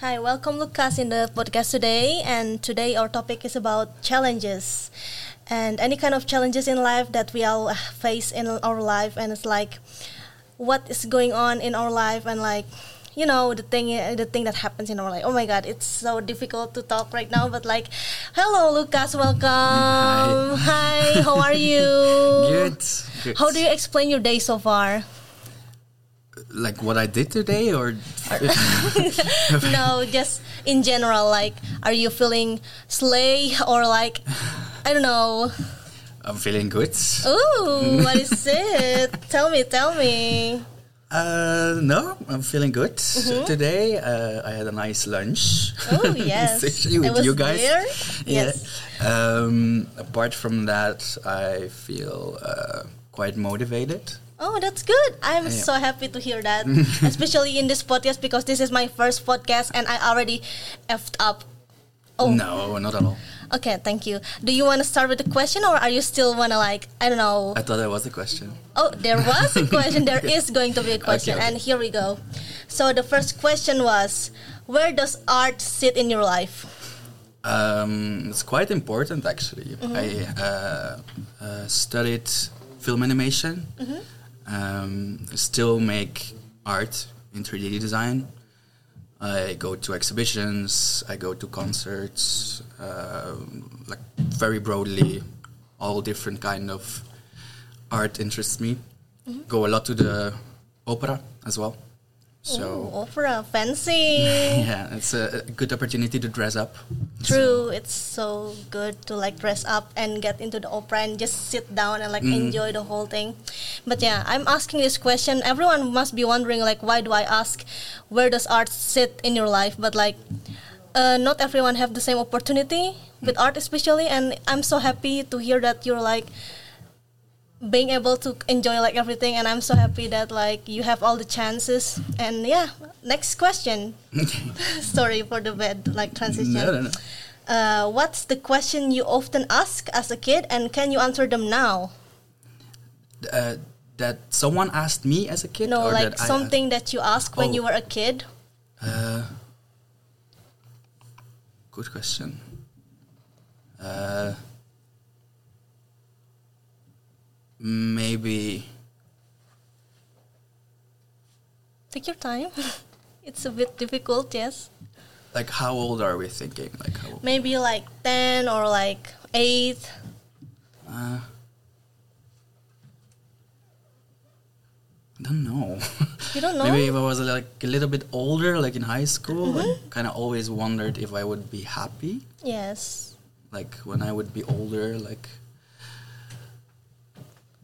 Hi, welcome Lucas in the podcast today. And today our topic is about challenges. And any kind of challenges in life that we all face in our life. And it's like what is going on in our life and like you know the thing the thing that happens in our life. Oh my god it's so difficult to talk right now but like hello lucas welcome. Hi, hi how are you? Good, good. How do you explain your day so far like what I did today, or no, just in general. Like, are you feeling slay or like, I don't know. I'm feeling good. Ooh, what is it? tell me, tell me. Uh, no, I'm feeling good mm-hmm. today. Uh, I had a nice lunch. Oh yes, with you guys. There? Yes. Um, apart from that, I feel uh, quite motivated. Oh, that's good. I'm yeah. so happy to hear that, especially in this podcast because this is my first podcast and I already effed up. Oh no, not at all. Okay, thank you. Do you want to start with the question, or are you still wanna like I don't know? I thought there was a question. Oh, there was a question. there is going to be a question, okay, okay. and here we go. So the first question was, where does art sit in your life? Um, it's quite important actually. Mm-hmm. I uh, uh, studied film animation. Mm-hmm um, still make art in 3D design. I go to exhibitions, I go to concerts, uh, like very broadly, all different kind of art interests me. Mm-hmm. Go a lot to the opera as well. So Ooh, opera, fancy. yeah, it's a, good opportunity to dress up. True, so. it's so good to like dress up and get into the opera and just sit down and like mm. enjoy the whole thing. But yeah, I'm asking this question. Everyone must be wondering like, why do I ask? Where does art sit in your life? But like, uh, not everyone have the same opportunity with art, especially. And I'm so happy to hear that you're like being able to enjoy like everything and i'm so happy that like you have all the chances. And yeah next question. Sorry for the bad like transition. No, no, no. Uh, what's the question you often ask as a kid and can you answer them now? Uh, that someone asked me as a kid no like that something that you asked when oh. you were a kid. Uh, good question uh, maybe take your time it's a bit difficult yes like how old are we thinking like how old? maybe like 10 or like 8 uh, I don't know. You don't know? Maybe if I was like a little bit older, like in high school, mm-hmm. I kind of always wondered if I would be happy. Yes. Like when I would be older, like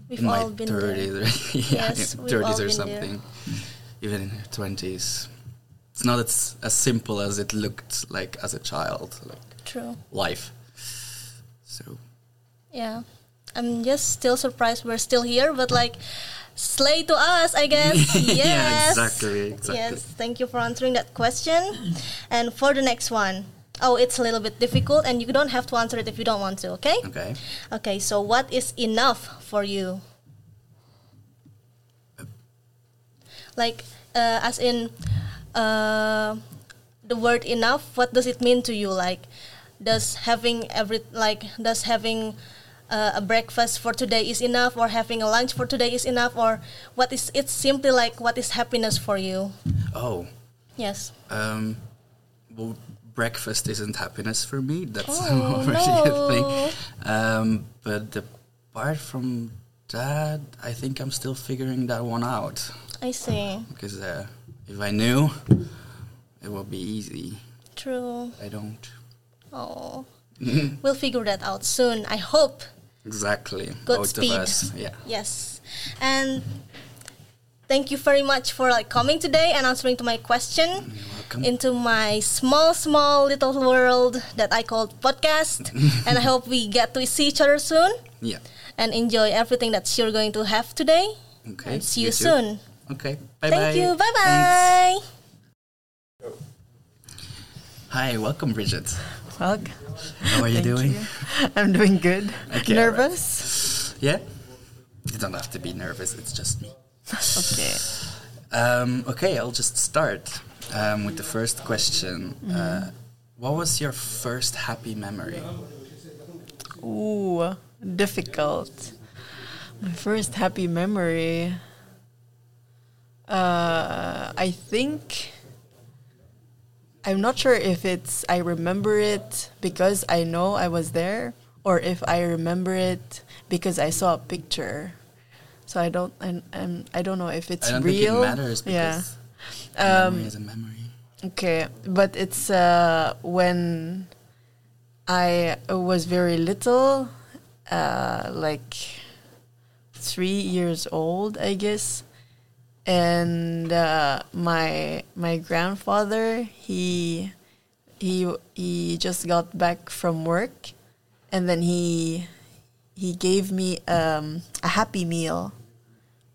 We've in my been 30s, yeah, yes, 30s or something, there. even in 20s. It's not as, as simple as it looked like as a child. Like True. Life. So. Yeah, I'm just still surprised we're still here, but like, slay to us, I guess. yes. yeah, exactly, exactly. Yes, thank you for answering that question. And for the next one, oh, it's a little bit difficult, and you don't have to answer it if you don't want to. Okay. Okay. Okay. So, what is enough for you? Like, uh, as in, uh, the word enough. What does it mean to you? Like, does having every like does having uh, a breakfast for today is enough, or having a lunch for today is enough, or what is? It's simply like what is happiness for you? Oh. Yes. Um. Well, breakfast isn't happiness for me. That's oh, already no. a thing. Um, but apart from that, I think I'm still figuring that one out. I see. Because uh, if I knew, it would be easy. True. I don't. Oh. we'll figure that out soon. I hope. Exactly. Good Both us. Yeah. Yes. And thank you very much for like coming today and answering to my question into my small, small little world that I call podcast. and I hope we get to see each other soon. Yeah. And enjoy everything that you're going to have today. Okay. And see you, you soon. Okay. Bye bye. Thank bye. you. Bye bye. Hi, welcome, Bridget. Welcome. How are you doing? You. I'm doing good. Okay, Nervous? Right. Yeah. You don't have to be nervous. It's just me. okay. Um, okay, I'll just start. Um, with the first question. Uh, what was your first happy memory? Ooh, difficult. My first happy memory. Uh, I think. I'm not sure if it's I remember it because I know I was there, or if I remember it because I saw a picture. So I don't, I'm, I'm, I don't know if it's I don't real. think it matters yeah. because a Um, memory is a memory. Okay, but it's uh, when I was very little, uh, like three years old, I guess, and uh, my my grandfather he he he just got back from work, and then he he gave me um, a Happy Meal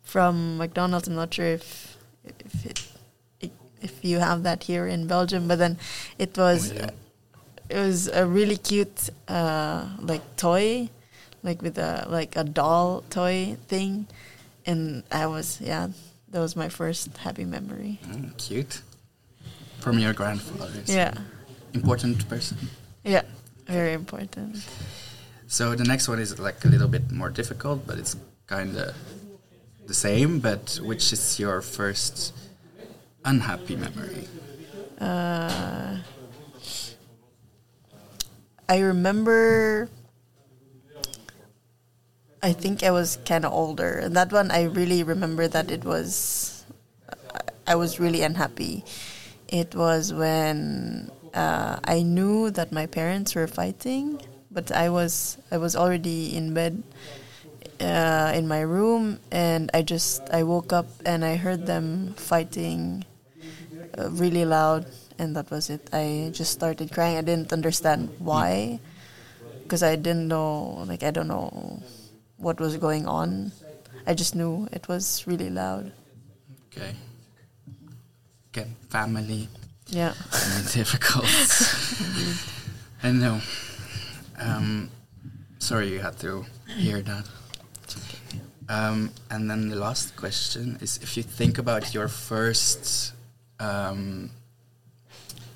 from McDonald's. I'm not sure if if it if you have that here in Belgium. But then it was do. it was a really cute uh, like toy, like with a like a doll toy thing, and I was yeah that was my first happy memory. Mm, cute. From your grandfather. Yeah, Important person. yeah, very important. So the next one is like a little bit more difficult, but it's kind of the same. But which is your first unhappy memory? Uh, I remember. I think I was kind of older, and that one I really remember that it was. I was really unhappy. It was when uh, I knew that my parents were fighting, but I was I was already in bed uh, in my room, and I just I woke up and I heard them fighting really loud, and that was it. I just started crying. I didn't understand why, because I didn't know. Like I don't know what was going on. I just knew it was really loud. Okay. Again, family. Yeah. difficult. I know. Um, sorry you had to hear that. Um, and then the last question is if you think about your first um,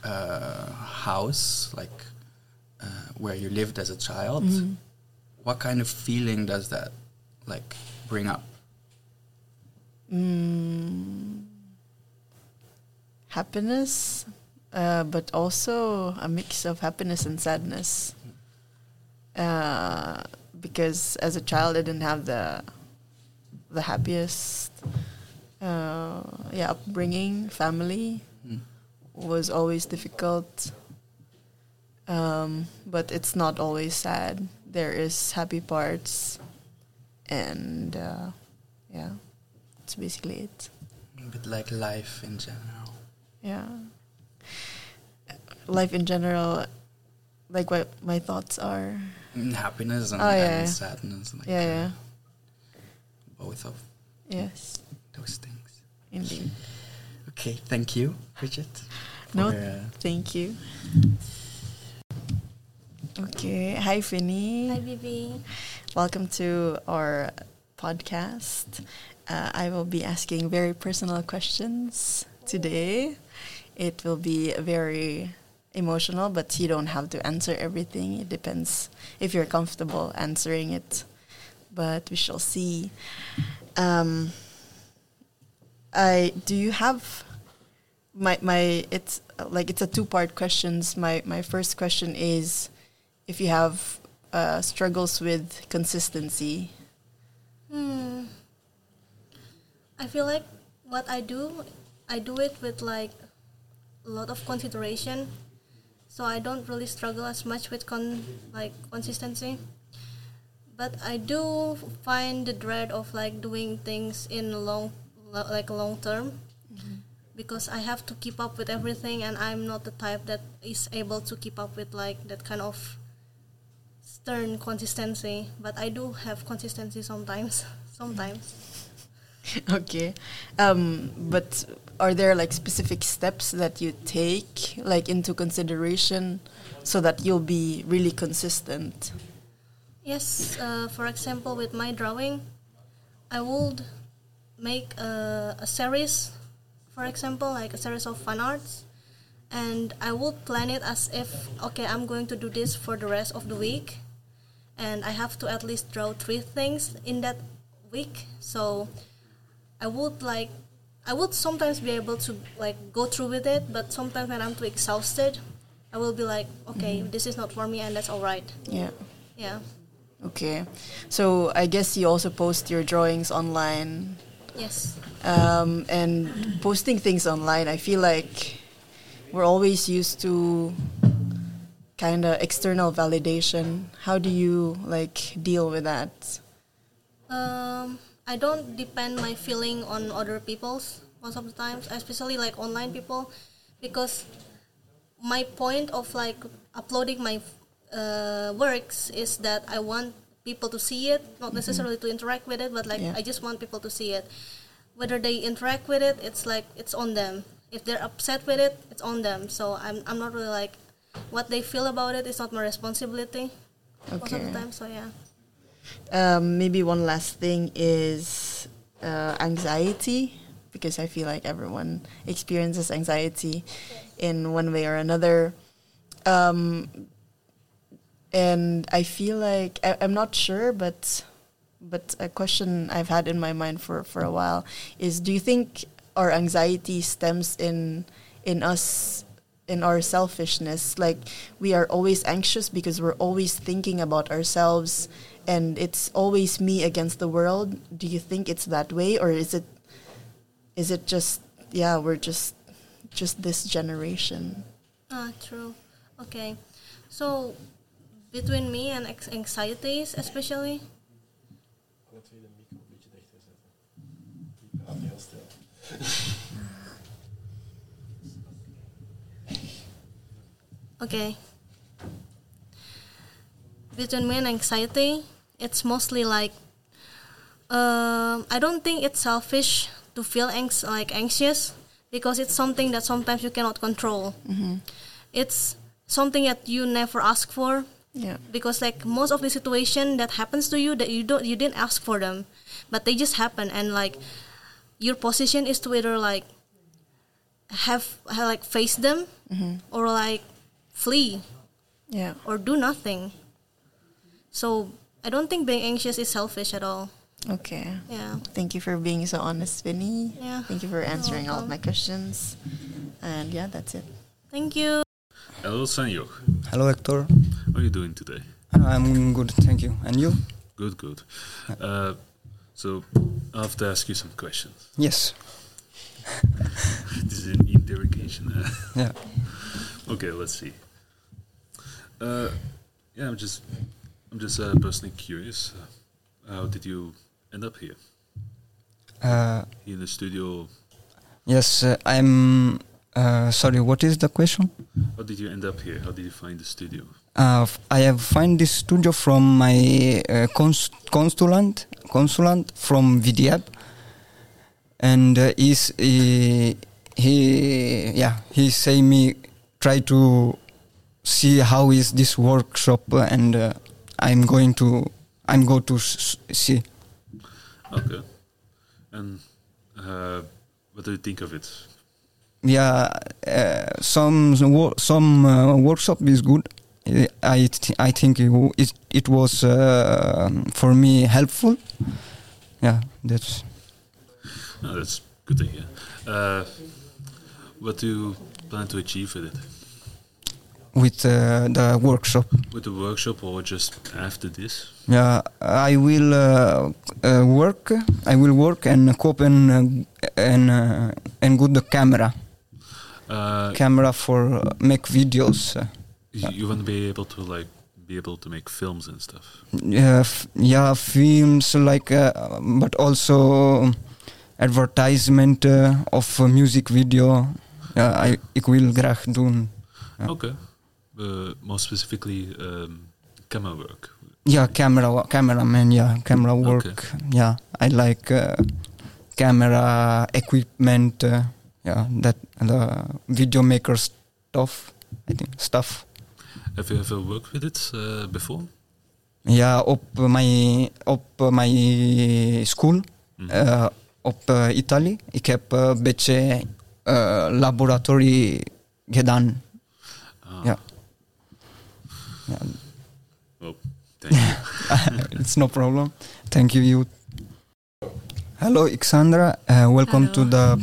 uh, house, like uh, where you lived as a child, what kind of feeling does that like bring up? Mm, happiness, uh, but also a mix of happiness and sadness. Uh, because as a child, I didn't have the the happiest, uh, yeah, upbringing. Family Mm. was always difficult, um, but it's not always sad. There is happy parts, and uh, yeah, that's basically it. But like life in general. Yeah. Life in general, like what my thoughts are. Mm, happiness and, Oh, yeah, and sadness like Yeah, uh, yeah. both of Yes, those things indeed. okay thank you bridget No, for, uh, thank you. Okay, hi Finny. Hi, Vivi. Welcome to our podcast. Uh, I will be asking very personal questions today. It will be very emotional, but you don't have to answer everything. It depends if you're comfortable answering it. But we shall see. Um, I do you have my my it's like it's a two part questions. My my first question is if you have uh, struggles with consistency. Hmm. I feel like what I do, I do it with like a lot of consideration. So I don't really struggle as much with con like consistency. But I do find the dread of like doing things in long lo- like long term because I have to keep up with everything and I'm not the type that is able to keep up with like that kind of stern consistency. But I do have consistency sometimes. Sometimes. okay, um, but are there like specific steps that you take like into consideration so that you'll be really consistent? Yes, uh, for example, with my drawing, I would make a, a series for example, like a series of fan arts, and I would plan it as if okay, I'm going to do this for the rest of the week, and I have to at least draw three things in that week. So I would like I would sometimes be able to like go through with it, but sometimes when I'm too exhausted, I will be like, okay, mm-hmm. this is not for me, and that's all right. Yeah. Yeah. Okay. So I guess you also post your drawings online. Yes. Um, and posting things online, I feel like we're always used to kind of external validation. How do you like deal with that? Um, I don't depend my feeling on other people's most of the times, especially like online people, because my point of like uploading my uh, works is that I want people to see it, not necessarily to interact with it, but like Yeah. I just want people to see it. Whether they interact with it, it's like it's on them. If they're upset with it, it's on them. So I'm I'm not really like what they feel about it is not my responsibility most of the time. So yeah. Um, maybe one last thing is uh, anxiety, because I feel like everyone experiences anxiety in one way or another. Um, and I feel like I, I'm not sure, but but a question I've had in my mind for, for a while is: Do you think our anxiety stems in in us in our selfishness? Like we are always anxious because we're always thinking about ourselves, and it's always me against the world. Do you think it's that way, or is it is it just yeah we're just just this generation? Ah, true. Okay. So, between me and ex- anxieties, especially, Alle twee de micro een beetje dichter zetten. Die praat heel stil. okay. Between me and anxiety, it's mostly like, um, I don't think it's selfish to feel anx- like anxious because it's something that sometimes you cannot control. It's something that you never ask for, Yeah. because like most of the situation that happens to you that you don't you didn't ask for them but they just happen and like your position is to either like have, have like face them mm-hmm. or like flee Yeah. or do nothing so i don't think being anxious is selfish at all Okay. yeah Thank you for being so honest, Vinny. Yeah. Thank you for answering all of my questions. And yeah, that's it. thank you Hello, Sanjog. Hello, Hector. How are you doing today? I'm good, thank you. And you? Good, good. Uh, so, I have to ask you some questions. Yes. this is an interrogation. uh. Yeah. okay, let's see. Uh, yeah, I'm just, I'm just uh, personally curious. Uh, how did you end up here? Uh, in the studio. yes, uh, I'm. Uh, sorry, what is the question? How did you end up here? How did you find the studio? Uh, I have find this studio from my uh, cons- consulant, consulant from VDAB, and uh, he's, he, he, yeah, he say me try to see how is this workshop, and uh, I'm going to, I'm go to s- see. Okay. And uh, what do you think of it? yeah uh, some some uh, workshop is good i th- i think it, it, was uh, for me helpful yeah that's Oh, that's good to hear. Uh, what do you plan to achieve with it? with uh, the workshop With the workshop or just after this? yeah i will uh, uh, work i will work and cope and uh, and uh, and good the camera Uh, camera for make videos you, want to be able to like be able to make films and stuff. yeah, f- yeah, films like, uh, but also advertisement uh, of uh, music video. Ja, ik, ik wil graag doen. Ja. Okay. Uh, more specifically, um, camera work. Ja, camera, cameraman, ja, camera work. Yeah, I like uh, camera equipment. Uh, yeah, that the video maker stuff. I think stuff. Have you ever worked with it uh, before? Ja, op mijn, op mijn school, Mhm. eh, op eh, Italië. Ik heb een beetje eh, laboratorie gedaan. Ah. Ja. ja. Well, thank you. it's no problem. Thank you, you. Hello, Alexandra. Uh, welcome to the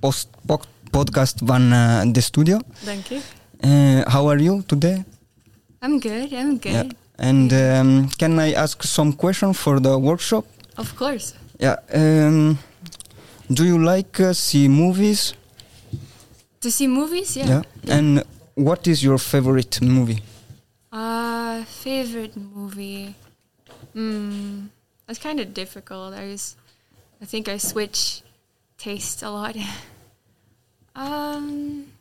post po- podcast van uh, the studio. Thank you. Uh, how are you today? I'm good. I'm good. Yeah. And um, can I ask some question for the workshop? Of course. Yeah. Um, do you like uh, see movies? To see movies, yeah. Yeah. And what is your favorite movie? Uh, favorite movie. Hmm. That's kind of difficult. I was, I think I switch taste a lot. um.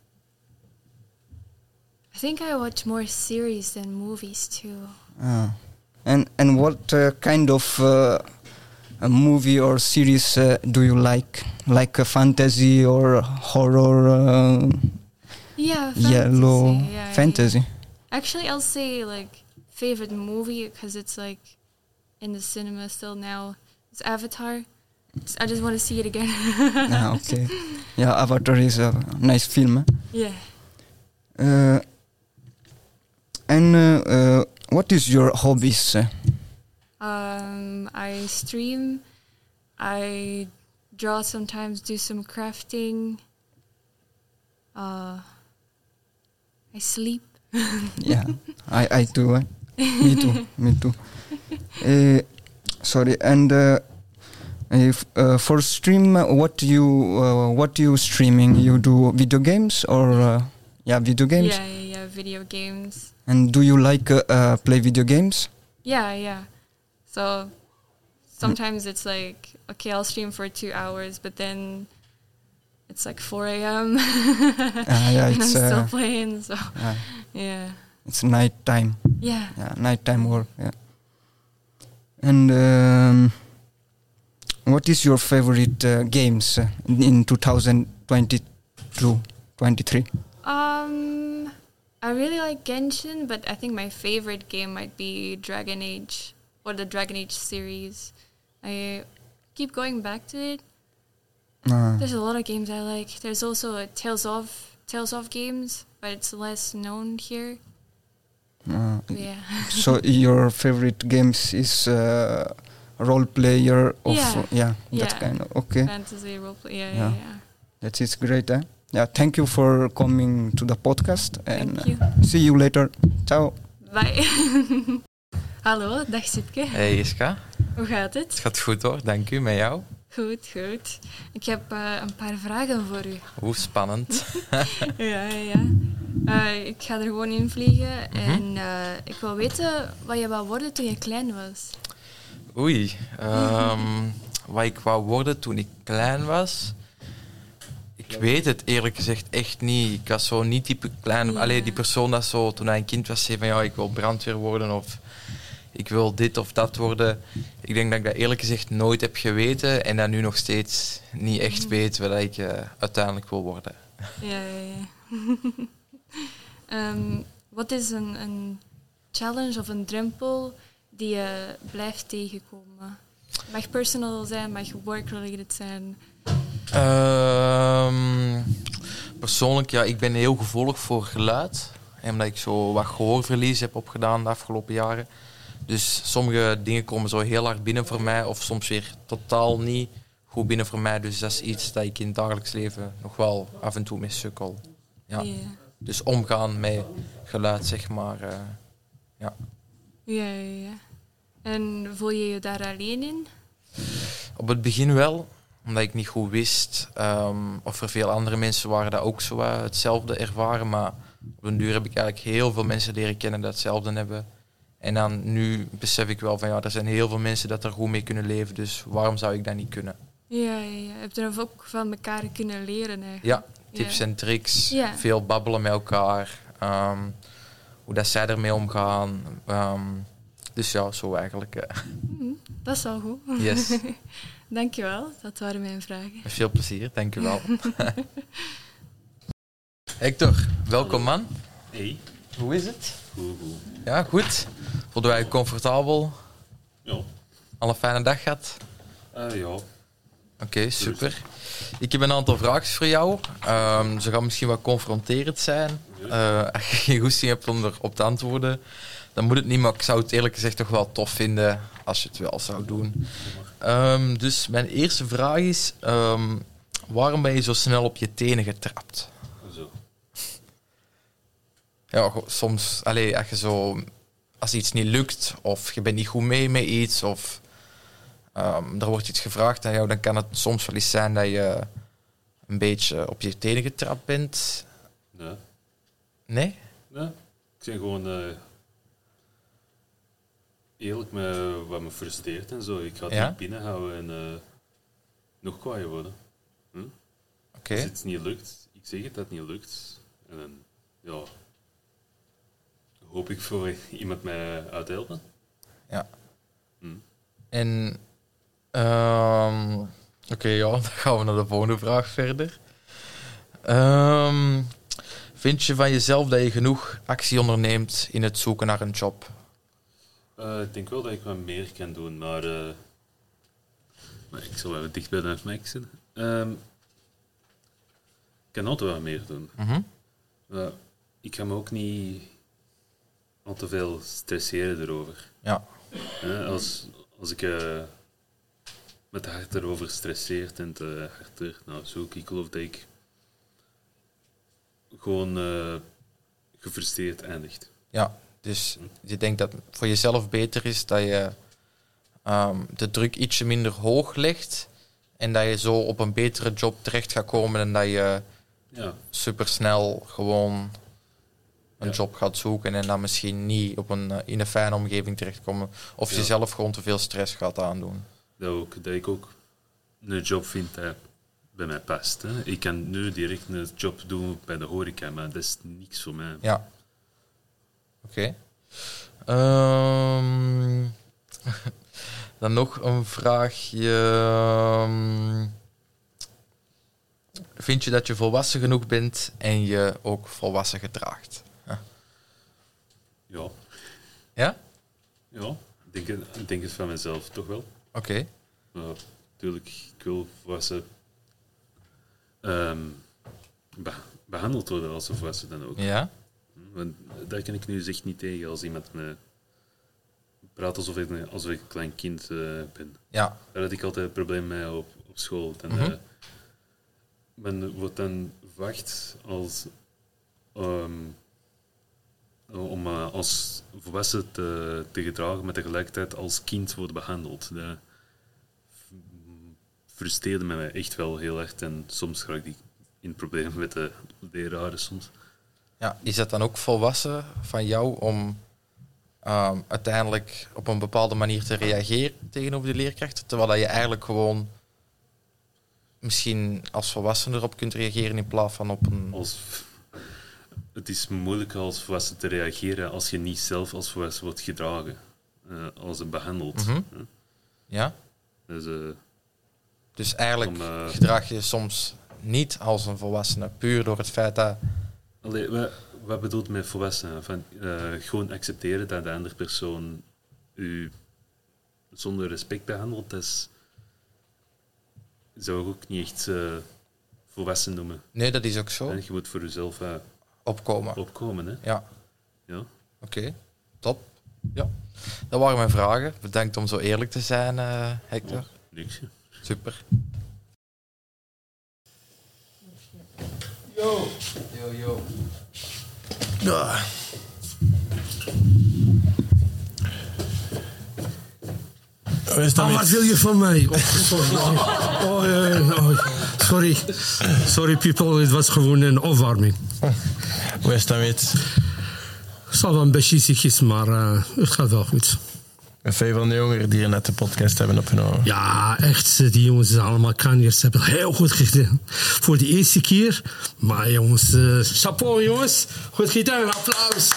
I think I watch more series than movies too. Ah. and and what uh, kind of uh, a movie or series uh, do you like? Like a fantasy or horror? Uh, Yeah, fantasy. yellow yeah, fantasy. Actually, I'll say like favorite movie because it's like in the cinema still now. It's Avatar. It's- I just want to see it again. ah, okay. Yeah, Avatar is a nice film. eh? yeah. Uh, and uh, uh, what is your hobbies? Um, I stream. I draw sometimes. Do some crafting. Uh, I sleep. yeah, I I too. eh? me too. Me too. Uh, sorry, and uh, if uh, for stream, what you uh, what you streaming? You do video games or uh, yeah, video games? Yeah, yeah, yeah. Video games. And do you like uh, uh, play video games? Yeah, yeah. So sometimes it's like, okay, I'll stream for two hours, but then it's like 4 a.m. Ah, yeah, and I'm still uh, playing. So uh, yeah, it's night time. yeah. Yeah, nighttime work. Yeah. And um, what is your favorite uh, games uh, in 2022, 23? Um, I really like Genshin, but I think my favorite game might be Dragon Age or the Dragon Age series. I keep going back to it. Uh, There's a lot of games I like. There's also a Tales of Tales of games, but it's less known here. uh, Yeah. so your favorite games is uh, role player of Yeah. yeah, Yeah. that kind of okay. Fantasy roleplay. Yeah, Yeah. yeah, yeah. That is great. Eh? Yeah, thank you for coming to the podcast and Thank you. uh, see you later. Ciao. Bye. Hallo, dag Sipke. Hey Iska, Hoe gaat het het? gaat goed hoor, dank u, met jou. Goed, goed. Ik heb eh, een paar vragen voor u. Hoe spannend. Ja, ja, ja. Eh, ik ga er gewoon in vliegen Mhm. en eh, ik wil weten wat je wou worden toen je klein was. Oei, ehm, wat ik wou worden toen ik klein was. Ik weet het eerlijk gezegd echt niet. Ik was zo niet type klein. Ja. Alleen die persoon dat zo toen hij een kind was zei van ja, ik wil brandweer worden of ik wil dit of dat worden. Ik denk dat ik dat eerlijk gezegd nooit heb geweten en dat nu nog steeds niet echt weet wat ik eh, uiteindelijk wil worden. Ja, ja, ja. Ehm, wat is een, een challenge of een drempel die je blijft tegenkomen? Mag personal zijn, mag work-related zijn. Ehm, persoonlijk, ja, ik ben heel gevoelig voor geluid. En Omdat ik zo wat gehoorverlies heb opgedaan de afgelopen jaren. Dus sommige dingen komen zo heel hard binnen voor mij, of soms weer totaal niet goed binnen voor mij. Dus dat is iets dat ik in het dagelijks leven nog wel af en toe mee sukkel. Ja. Dus omgaan met geluid, zeg maar. eh, ja. Ja, ja, ja. En voel je je daar alleen in? Op het begin wel, omdat ik niet goed wist ehm, of er veel andere mensen waren dat ook zo wat hetzelfde ervaren. Maar op een duur heb ik eigenlijk heel veel mensen leren kennen dat hetzelfde hebben. En dan nu besef ik wel van ja, er zijn heel veel mensen dat er goed mee kunnen leven. Dus waarom zou ik dat niet kunnen? Ja, ja, ja. Heb je er ook van elkaar kunnen leren eigenlijk? Ja, tips Ja. en tricks. Ja. Veel babbelen met elkaar. ehm, hoe dat zij ermee omgaan. ehm, dus ja, zo eigenlijk. eh. Mhm, dat is al goed. Yes. Dankjewel, dat waren mijn vragen. Met veel plezier, dank u wel. Hector, welkom man. Hey, Hoe is het? goed, goed. Ja, goed. Voelden wij je comfortabel? Ja, Al een fijne dag gehad? Eh, ja. Oké, super. Ik heb een aantal vragen voor jou. Ehm, ze gaan misschien wat confronterend zijn. Eh, als je geen goesting hebt om erop te antwoorden, dan moet het niet, maar ik zou het eerlijk gezegd toch wel tof vinden als je het wel zou doen. Ehm, dus mijn eerste vraag is, ehm, waarom ben je zo snel op je tenen getrapt? Zo. Ja, soms, allee, als je zo, als iets niet lukt, of je bent niet goed mee met iets, of ehm, er wordt iets gevraagd aan jou, dan kan het soms wel eens zijn dat je een beetje op je tenen getrapt bent. Nee. Nee? Nee. Ik ben gewoon eh, eerlijk met wat me frustreert en zo. Ik ga het Ja? niet binnenhouden en eh, nog kwaaier worden. Oké. Als iets niet lukt, ik zeg het dat het niet lukt. En dan, ja, hoop ik voor iemand mij uit te helpen. Ja. Hm. En, ehm, oké, ja, dan gaan we naar de volgende vraag verder. Ehm, vind je van jezelf dat je genoeg actie onderneemt in het zoeken naar een job? Eh, ik denk wel dat ik wat meer kan doen, maar, eh, maar ik zal wel dicht bij de mic zitten. Ehm, ik kan altijd wat meer doen. Maar ik ga me ook niet al te veel stresseren erover. Ja. Hè, als, als ik eh, met hart erover stresseert en te harder nou, zoek, ik geloof dat ik gewoon eh, gefrustreerd eindigt. Ja, dus je denkt dat het voor jezelf beter is dat je ehm, de druk ietsje minder hoog legt en dat je zo op een betere job terecht gaat komen en dat je Ja, supersnel gewoon een Ja. job gaat zoeken en dan misschien niet op een, eh, in een fijne omgeving terechtkomen of Ja. jezelf gewoon te veel stress gaat aandoen. dat, ook, dat ik ook een job vind dat bij mij past. Hè. Ik kan nu direct een job doen bij de horeca, maar dat is niks voor mij. Ja. Oké. Ehm, dan nog een vraagje. Ehm, Vind je dat je volwassen genoeg bent en je ook volwassen gedraagt? Ja, Ja? ja ik, denk ik denk het van mezelf toch wel. Oké. Maar natuurlijk, ik wil volwassen ehm, be- behandeld worden als een volwassen dan ook. Ja? Want daar kan ik nu echt niet tegen als iemand me praat alsof ik, een- alsof ik een klein kind eh, ben. Ja. Daar had ik altijd een probleem mee op, op school. Dan, Mhm. eh, men wordt dan verwacht als, ehm, om eh, als volwassen te, te gedragen, maar tegelijkertijd als kind wordt behandeld. Dat frustreerde mij echt wel heel erg en soms raak ik in problemen met de leraren soms. Ja. Is dat dan ook volwassen van jou om ehm, uiteindelijk op een bepaalde manier te reageren tegenover de leerkrachten, terwijl dat je eigenlijk gewoon misschien als volwassene erop kunt reageren in plaats van op een... Als, het is moeilijk als volwassen te reageren als je niet zelf als volwassen wordt gedragen, eh, als een behandeld. Mhm. Ja? Dus, eh, Dus eigenlijk Om, eh, gedraag je soms niet als een volwassene, puur door het feit dat... allee, wat, wat bedoelt met volwassen? Van, eh, gewoon accepteren dat de andere persoon u zonder respect behandelt, dat is, zou ik ook niet echt eh, volwassen noemen. Nee, dat is ook zo. En je moet voor jezelf eh, Opkomen. opkomen. Hè? Ja, Ja. oké. Top. Ja. Dat waren mijn vragen. Bedankt om zo eerlijk te zijn, Hector. Niks. Super. Yo. Yo, yo. Is dat Ah, wat wil je van mij? Oh, oh, oh, sorry. Sorry people, het was gewoon een opwarming. Hoe is dat met? Het zal wel een beetje ziekjes, maar eh, het gaat wel goed. Met veel van de jongeren die net de podcast hebben opgenomen. Ja, echt, die jongens zijn allemaal kanjers. Ze hebben heel goed gedaan. Voor de eerste keer. Maar jongens, eh, chapeau jongens. Goed gedaan, applaus.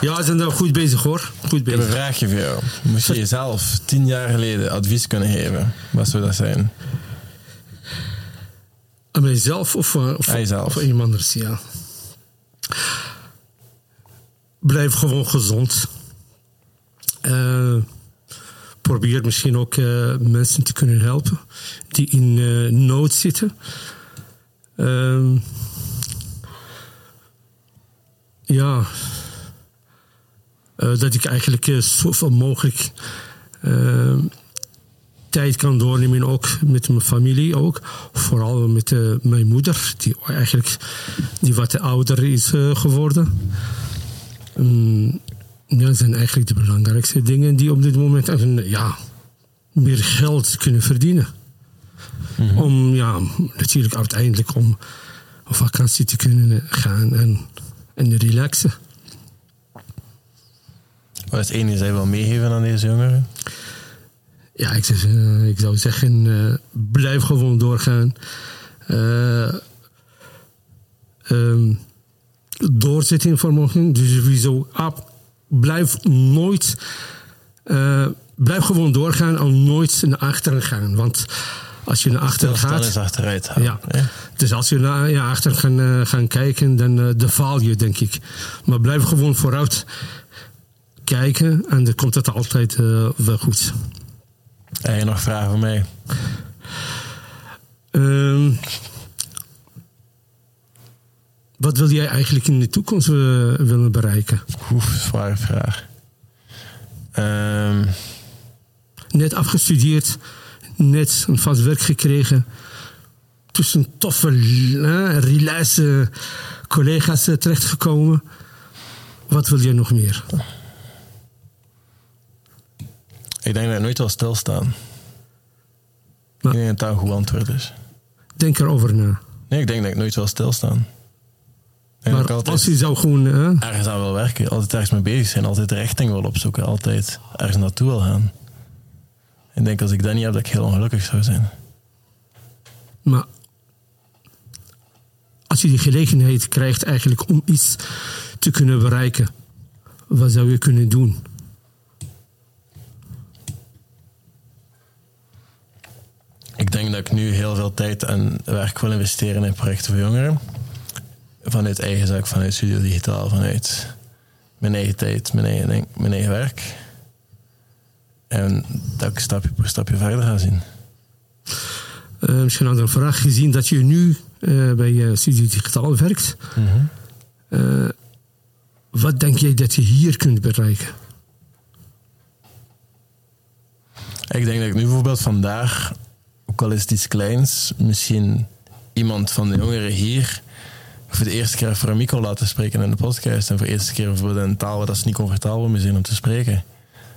Ja, ze zijn er goed bezig hoor. Goed Ik heb een bezig. vraagje voor jou. Moest je jezelf tien jaar geleden advies kunnen geven? Wat zou dat zijn? Aan mijzelf of, eh, of, of aan iemand anders, ja. Blijf gewoon gezond. Eh, probeer misschien ook eh, mensen te kunnen helpen die in eh, nood zitten. Ehm, ja, dat ik eigenlijk zoveel mogelijk ehm, tijd kan doornemen, ook met mijn familie ook. Vooral met mijn moeder, die eigenlijk die wat ouder is geworden. Mm, ja, dat zijn eigenlijk de belangrijkste dingen die op dit moment en, ja, meer geld kunnen verdienen. Om ja, natuurlijk uiteindelijk om op vakantie te kunnen gaan en, en relaxen. Wat is het enige dat je wil meegeven aan deze jongeren? Ja, ik, eh, ik zou zeggen, eh, blijf gewoon doorgaan. Eh ehm, doorzettingsvermogen. Dus sowieso, blijf nooit... eh, blijf gewoon doorgaan en nooit naar achteren gaan. Want als je naar achteren gaat... is achteruit gaan. Ja. hè? Dus als je naar ja, achter gaan, eh, gaan kijken, dan, dan faal je, denk ik. Maar blijf gewoon vooruit kijken en dan komt het altijd wel goed. Heb je nog vragen voor mij? Wat wil jij eigenlijk in de toekomst eh, willen bereiken? Oef, zware vraag. Ehm, Net afgestudeerd, net een vast werk gekregen. Tussen toffe, eh, relaxe collega's eh, terechtgekomen. Wat wil jij nog meer? ik denk dat ik nooit wil stilstaan. Maar- Ik denk dat dat een goed antwoord is. Denk erover na. Nee, ik denk dat ik nooit wil stilstaan. Ik Maar altijd als je zou gewoon... eh, ergens aan wil werken, altijd ergens mee bezig zijn, altijd de richting wil opzoeken, altijd ergens naartoe wil gaan. Ik denk als ik dat niet heb, dat ik heel ongelukkig zou zijn. Maar als je die gelegenheid krijgt eigenlijk om iets te kunnen bereiken, wat zou je kunnen doen? Ik denk dat ik nu heel veel tijd en werk wil investeren in projecten voor jongeren. Vanuit eigen zaak, vanuit Studio Digitaal, vanuit mijn eigen tijd, mijn eigen, mijn eigen werk. En dat ik stapje per stapje verder ga zien. Eh, misschien een andere vraag. Gezien dat je nu eh, bij eh, Studio Digitaal werkt, eh, wat denk jij dat je hier kunt bereiken? Ik denk dat ik nu bijvoorbeeld vandaag, ook al is het iets kleins, misschien iemand van de jongeren hier voor de eerste keer voor een micro laten spreken in de podcast. En voor de eerste keer in een taal waar dat ze niet comfortabel mee zijn om te spreken.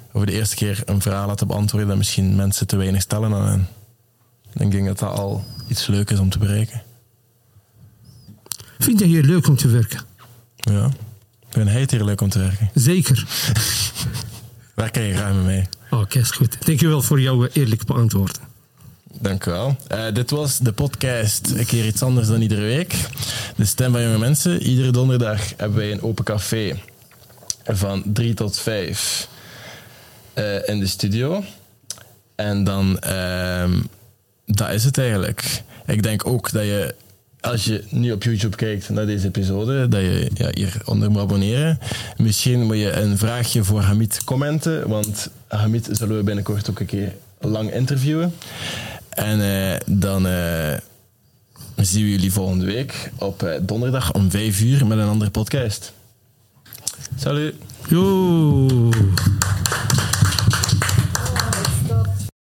Of voor de eerste keer een vraag laten beantwoorden dat misschien mensen te weinig stellen aan hen. Ik denk dat dat al iets leuk is om te bereiken. Vind jij hier leuk om te werken? Ja. Ik vind hij het hier leuk om te werken. Zeker. Werk je graag met mij. Oké, is goed. Dankjewel voor jouw eh, eerlijke beantwoord. Dank u wel. Eh, dit was de podcast Een keer iets anders dan iedere week. De stem van jonge mensen. Iedere donderdag hebben wij een open café van 3 tot 5 eh, in de studio. En dan, ehm, dat is het eigenlijk. Ik denk ook dat je, als je nu op YouTube kijkt naar deze episode, dat je ja, hieronder moet abonneren. Misschien moet je een vraagje voor Hamid commenten, want Hamid zullen we binnenkort ook een keer lang interviewen. En eh, dan eh, zien we jullie volgende week op eh, donderdag om 5 uur met een andere podcast. Salut! Yo.